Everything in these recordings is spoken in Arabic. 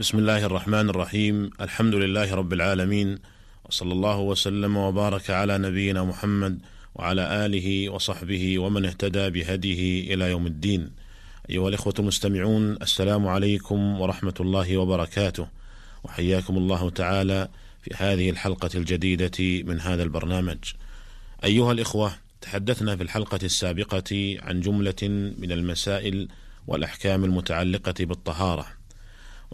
بسم الله الرحمن الرحيم الحمد لله رب العالمين وصلى الله وسلم وبارك على نبينا محمد وعلى اله وصحبه ومن اهتدى بهديه إلى يوم الدين ايها الاخوه المستمعون السلام عليكم ورحمه الله وبركاته وحياكم الله تعالى في هذه الحلقة الجديده من هذا البرنامج ايها الاخوه تحدثنا في الحلقة السابقه عن جمله من المسائل والاحكام المتعلقه بالطهاره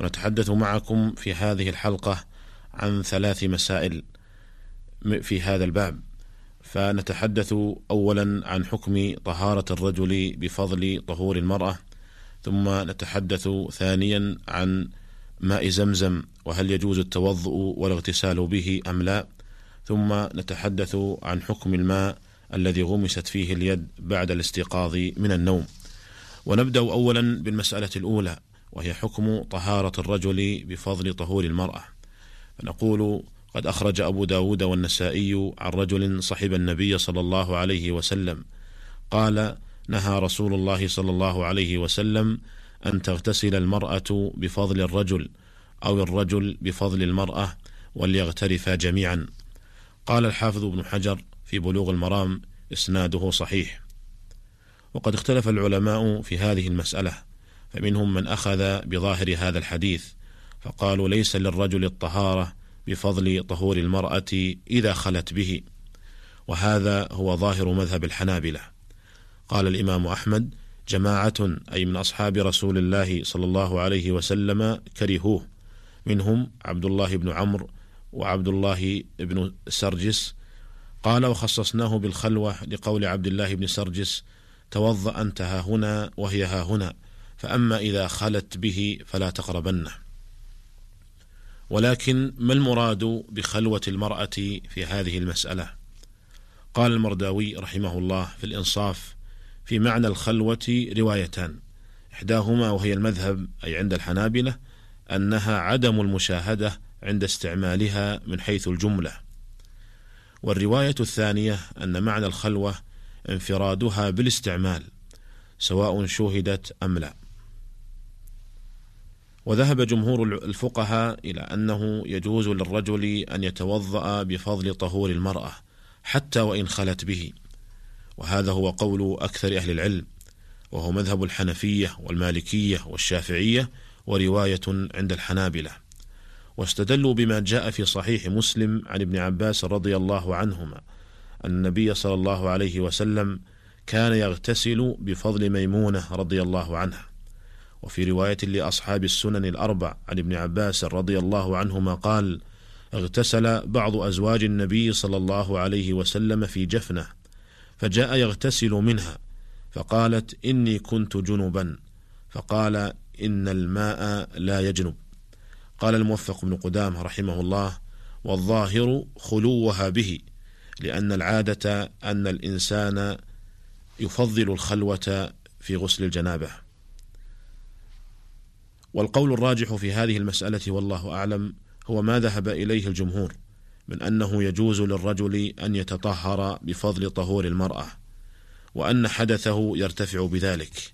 ونتحدث معكم في هذه الحلقة عن ثلاث مسائل في هذا الباب. فنتحدث اولا عن حكم طهارة الرجل بفضل طهور المرأة ثم نتحدث ثانيا عن ماء زمزم وهل يجوز التوضؤ والاغتسال به أم لا ثم نتحدث عن حكم الماء الذي غمست فيه اليد بعد الاستيقاظ من النوم. ونبدأ اولا بالمسألة الأولى. وهي حكم طهارة الرجل بفضل طهور المرأة. فنقول قد أخرج أبو داود والنسائي عن رجل صحب النبي صلى الله عليه وسلم. قال نهى رسول الله صلى الله عليه وسلم أن تغتسل المرأة بفضل الرجل أو الرجل بفضل المرأة وليغترفا جميعا. قال الحافظ ابن حجر في بلوغ المرام إسناده صحيح. وقد اختلف العلماء في هذه المسألة. فمنهم من أخذ بظاهر هذا الحديث فقالوا ليس للرجل الطهارة بفضل طهور المرأة إذا خلت به وهذا هو ظاهر مذهب الحنابلة. قال الإمام أحمد جماعة أي من أصحاب رسول الله صلى الله عليه وسلم كرهوه منهم عبد الله بن عمرو وعبد الله بن سرجس. قال وخصصناه بالخلوة لقول عبد الله بن سرجس توضأ أنت ها هنا وهي ها هنا. فأما إذا خلت به فلا تقربنه. ولكن ما المراد بخلوة المرأة في هذه المسألة؟ قال المرداوي رحمه الله في الإنصاف في معنى الخلوة روايتان. إحداهما وهي المذهب أي عند الحنابلة أنها عدم المشاهدة عند استعمالها من حيث الجملة. والرواية الثانية أن معنى الخلوة انفرادها بالاستعمال سواء شوهدت أم لا. وذهب جمهور الفقهاء إلى أنه يجوز للرجل أن يتوضأ بفضل طهور المرأة حتى وإن خلت به. وهذا هو قول أكثر أهل العلم وهو مذهب الحنفية والمالكية والشافعية ورواية عند الحنابلة. واستدلوا بما جاء في صحيح مسلم عن ابن عباس رضي الله عنهما أن النبي صلى الله عليه وسلم كان يغتسل بفضل ميمونة رضي الله عنها. وفي رواية لأصحاب السنن الأربع عن ابن عباس رضي الله عنهما قال: اغتسل بعض أزواج النبي صلى الله عليه وسلم في جفنة، فجاء يغتسل منها، فقالت: إني كنت جنبا، فقال: إن الماء لا يجنب. قال الموفق بن قدامة رحمه الله: والظاهر خلوها به، لأن العادة أن الإنسان يفضل الخلوة في غسل الجنابة والقول الراجح في هذه المسألة والله أعلم هو ما ذهب إليه الجمهور من أنه يجوز للرجل أن يتطهر بفضل طهور المرأة وأن حدثه يرتفع بذلك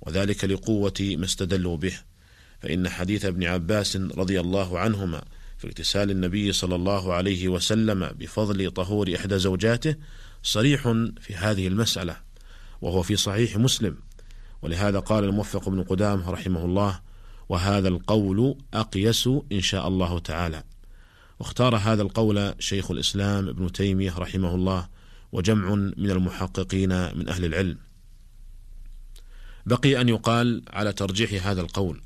وذلك لقوة ما استدلوا به فإن حديث ابن عباس رضي الله عنهما في اغتسال النبي صلى الله عليه وسلم بفضل طهور إحدى زوجاته صريح في هذه المسألة وهو في صحيح مسلم ولهذا قال الموفق بن قدام رحمه الله وهذا القول أقيس إن شاء الله تعالى. واختار هذا القول شيخ الإسلام ابن تيمية رحمه الله وجمع من المحققين من أهل العلم. بقي أن يقال على ترجيح هذا القول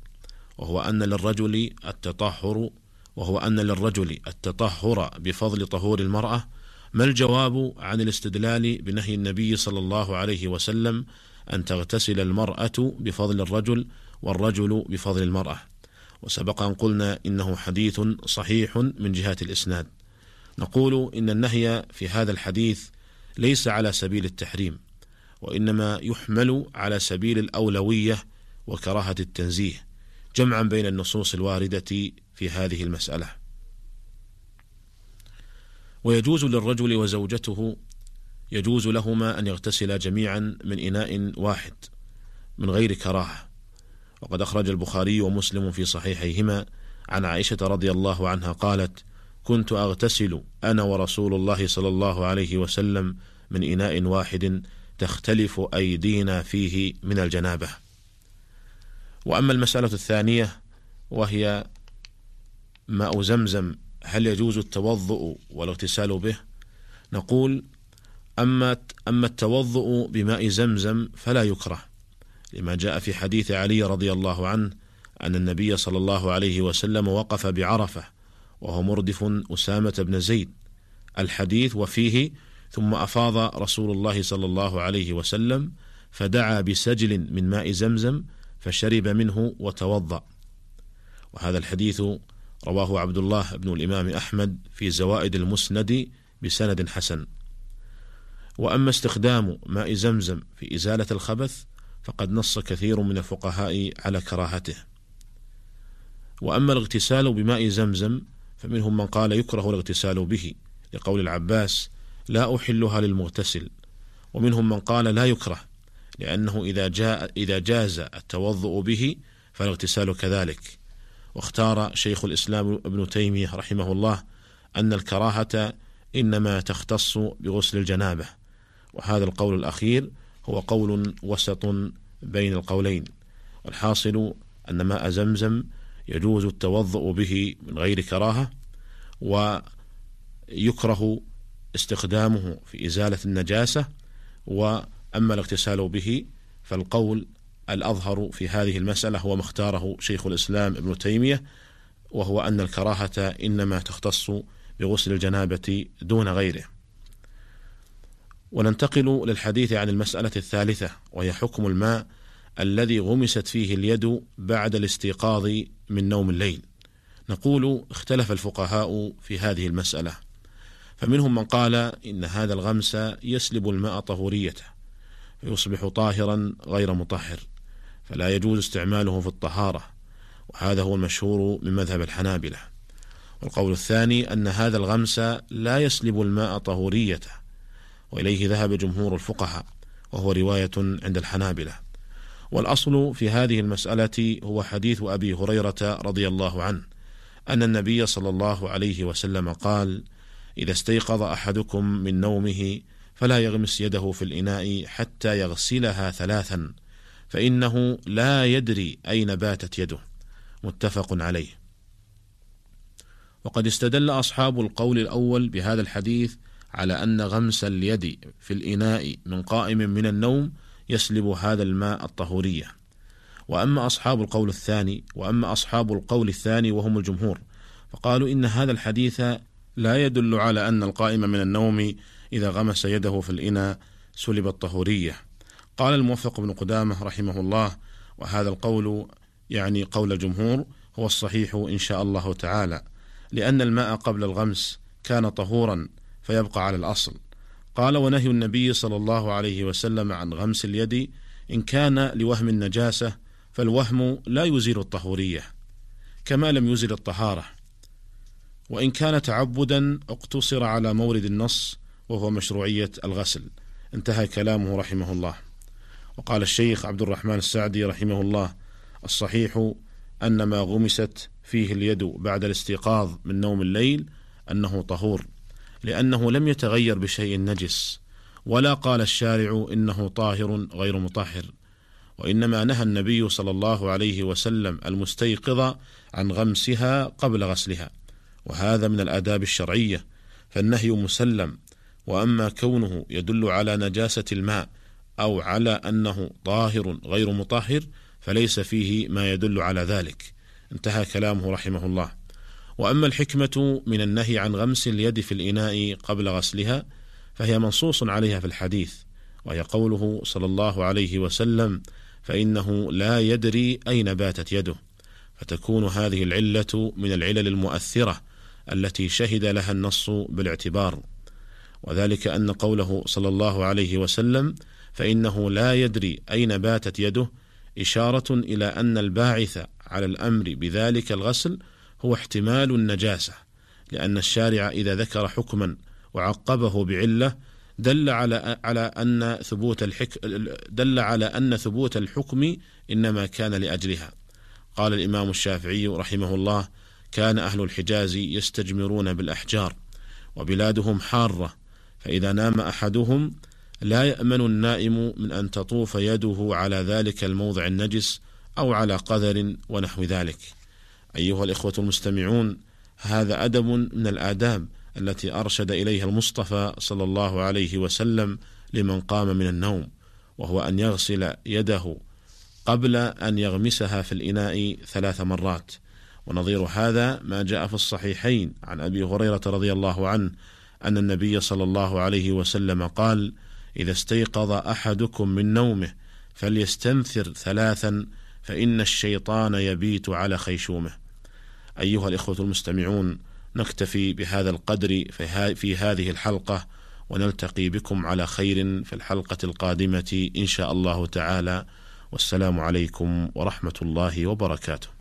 وهو أن للرجل التطهر وهو أن للرجل التطهر بفضل طهور المرأة ما الجواب عن الاستدلال بنهي النبي صلى الله عليه وسلم أن تغتسل المرأة بفضل الرجل والرجل بفضل المرأة. وسبق أن قلنا إنه حديث صحيح من جهة الإسناد. نقول إن النهي في هذا الحديث ليس على سبيل التحريم وإنما يحمل على سبيل الأولوية وكراهة التنزيه جمعا بين النصوص الواردة في هذه المسألة. ويجوز للرجل وزوجته يجوز لهما أن يغتسلا جميعا من إناء واحد من غير كراهة. وقد أخرج البخاري ومسلم في صحيحيهما عن عائشة رضي الله عنها قالت: كنت أغتسل أنا ورسول الله صلى الله عليه وسلم من إناء واحد تختلف أيدينا فيه من الجنابة. وأما المسألة الثانية وهي ماء زمزم هل يجوز التوضؤ والاغتسال به؟ نقول أما أما التوضؤ بماء زمزم فلا يكره لما جاء في حديث علي رضي الله عنه أن النبي صلى الله عليه وسلم وقف بعرفة وهو مردف أسامة بن زيد. الحديث وفيه ثم أفاض رسول الله صلى الله عليه وسلم فدعا بسجل من ماء زمزم فشرب منه وتوضأ. وهذا الحديث رواه عبد الله بن الإمام أحمد في زوائد المسند بسند حسن. وأما استخدام ماء زمزم في إزالة الخبث فقد نص كثير من الفقهاء على كراهته. وأما الاغتسال بماء زمزم فمنهم من قال يكره الاغتسال به لقول العباس لا أحلها للمغتسل ومنهم من قال لا يكره لأنه إذا جاء إذا جاز التوضؤ به فالاغتسال كذلك. واختار شيخ الإسلام ابن تيمية رحمه الله أن الكراهة إنما تختص بغسل الجنابة وهذا القول الأخير هو قول وسط بين القولين والحاصل أن ماء زمزم يجوز التوضؤ به من غير كراهة ويكره استخدامه في إزالة النجاسة وأما الاغتسال به فالقول الأظهر في هذه المسألة هو ما اختاره شيخ الإسلام ابن تيمية وهو أن الكراهة إنما تختص بغسل الجنابة دون غيره. وننتقل للحديث عن المسألة الثالثة وهي حكم الماء الذي غمست فيه اليد بعد الاستيقاظ من نوم الليل. نقول اختلف الفقهاء في هذه المسألة، فمنهم من قال إن هذا الغمس يسلب الماء طهوريته، فيصبح طاهرا غير مطهر، فلا يجوز استعماله في الطهارة، وهذا هو المشهور من مذهب الحنابلة. والقول الثاني أن هذا الغمس لا يسلب الماء طهوريته، وإليه ذهب جمهور الفقهاء، وهو رواية عند الحنابلة. والأصل في هذه المسألة هو حديث أبي هريرة رضي الله عنه أن النبي صلى الله عليه وسلم قال إذا استيقظ أحدكم من نومه فلا يغمس يده في الإناء حتى يغسلها ثلاثا فإنه لا يدري أين باتت يده متفق عليه وقد استدل أصحاب القول الأول بهذا الحديث على أن غمس اليد في الإناء من قائم من النوم يسلب هذا الماء الطهورية. وأما أصحاب القول الثاني وأما أصحاب القول الثاني وهم الجمهور فقالوا إن هذا الحديث لا يدل على أن القائم من النوم إذا غمس يده في الإناء سلب الطهورية. قال الموفق بن قدامة رحمه الله وهذا القول يعني قول الجمهور هو الصحيح إن شاء الله تعالى لأن الماء قبل الغمس كان طهورا فيبقى على الأصل. قال ونهي النبي صلى الله عليه وسلم عن غمس اليد. إن كان لوهم النجاسة فالوهم لا يزيل الطهورية كما لم يزل الطهارة. وإن كان تعبدا اقتصر على مورد النص وهو مشروعية الغسل. انتهى كلامه رحمه الله. وقال الشيخ عبد الرحمن السعدي رحمه الله الصحيح أن ما غمست فيه اليد بعد الاستيقاظ من نوم الليل أنه طهور. لأنه لم يتغير بشيء نجس. ولا قال الشارع إنه طاهر غير مطهر. وإنما نهى النبي صلى الله عليه وسلم المستيقظ عن غمسها قبل غسلها. وهذا من الآداب الشرعية. فالنهي مسلم. وأما كونه يدل على نجاسة الماء أو على أنه طاهر غير مطهر فليس فيه ما يدل على ذلك. انتهى كلامه رحمه الله. وأما الحكمة من النهي عن غمس اليد في الإناء قبل غسلها فهي منصوص عليها في الحديث وهي قوله صلى الله عليه وسلم فإنه لا يدري أين باتت يده. فتكون هذه العلة من العلل المؤثرة التي شهد لها النص بالاعتبار. وذلك أن قوله صلى الله عليه وسلم فإنه لا يدري أين باتت يده إشارة إلى أن الباعث على الأمر بذلك الغسل هو احتمال النجاسة لأن الشارع إذا ذكر حكما وعقبه بعلة دل على على أن ثبوت الحك دل على أن ثبوت الحكم إنما كان لأجلها. قال الإمام الشافعي رحمه الله كان أهل الحجاز يستجمرون بالأحجار وبلادهم حارة فإذا نام أحدهم لا يأمن النائم من أن تطوف يده على ذلك الموضع النجس أو على قذر ونحو ذلك. أيها الإخوة المستمعون هذا أدب من الآداب التي أرشد إليها المصطفى صلى الله عليه وسلم لمن قام من النوم وهو أن يغسل يده قبل أن يغمسها في الإناء ثلاث مرات. ونظير هذا ما جاء في الصحيحين عن أبي هريرة رضي الله عنه أن النبي صلى الله عليه وسلم قال إذا استيقظ أحدكم من نومه فليستنثر ثلاثا فإن الشيطان يبيت على خيشومه. أيها الإخوة المستمعون نكتفي بهذا القدر في هذه الحلقة ونلتقي بكم على خير في الحلقة القادمة إن شاء الله تعالى. والسلام عليكم ورحمة الله وبركاته.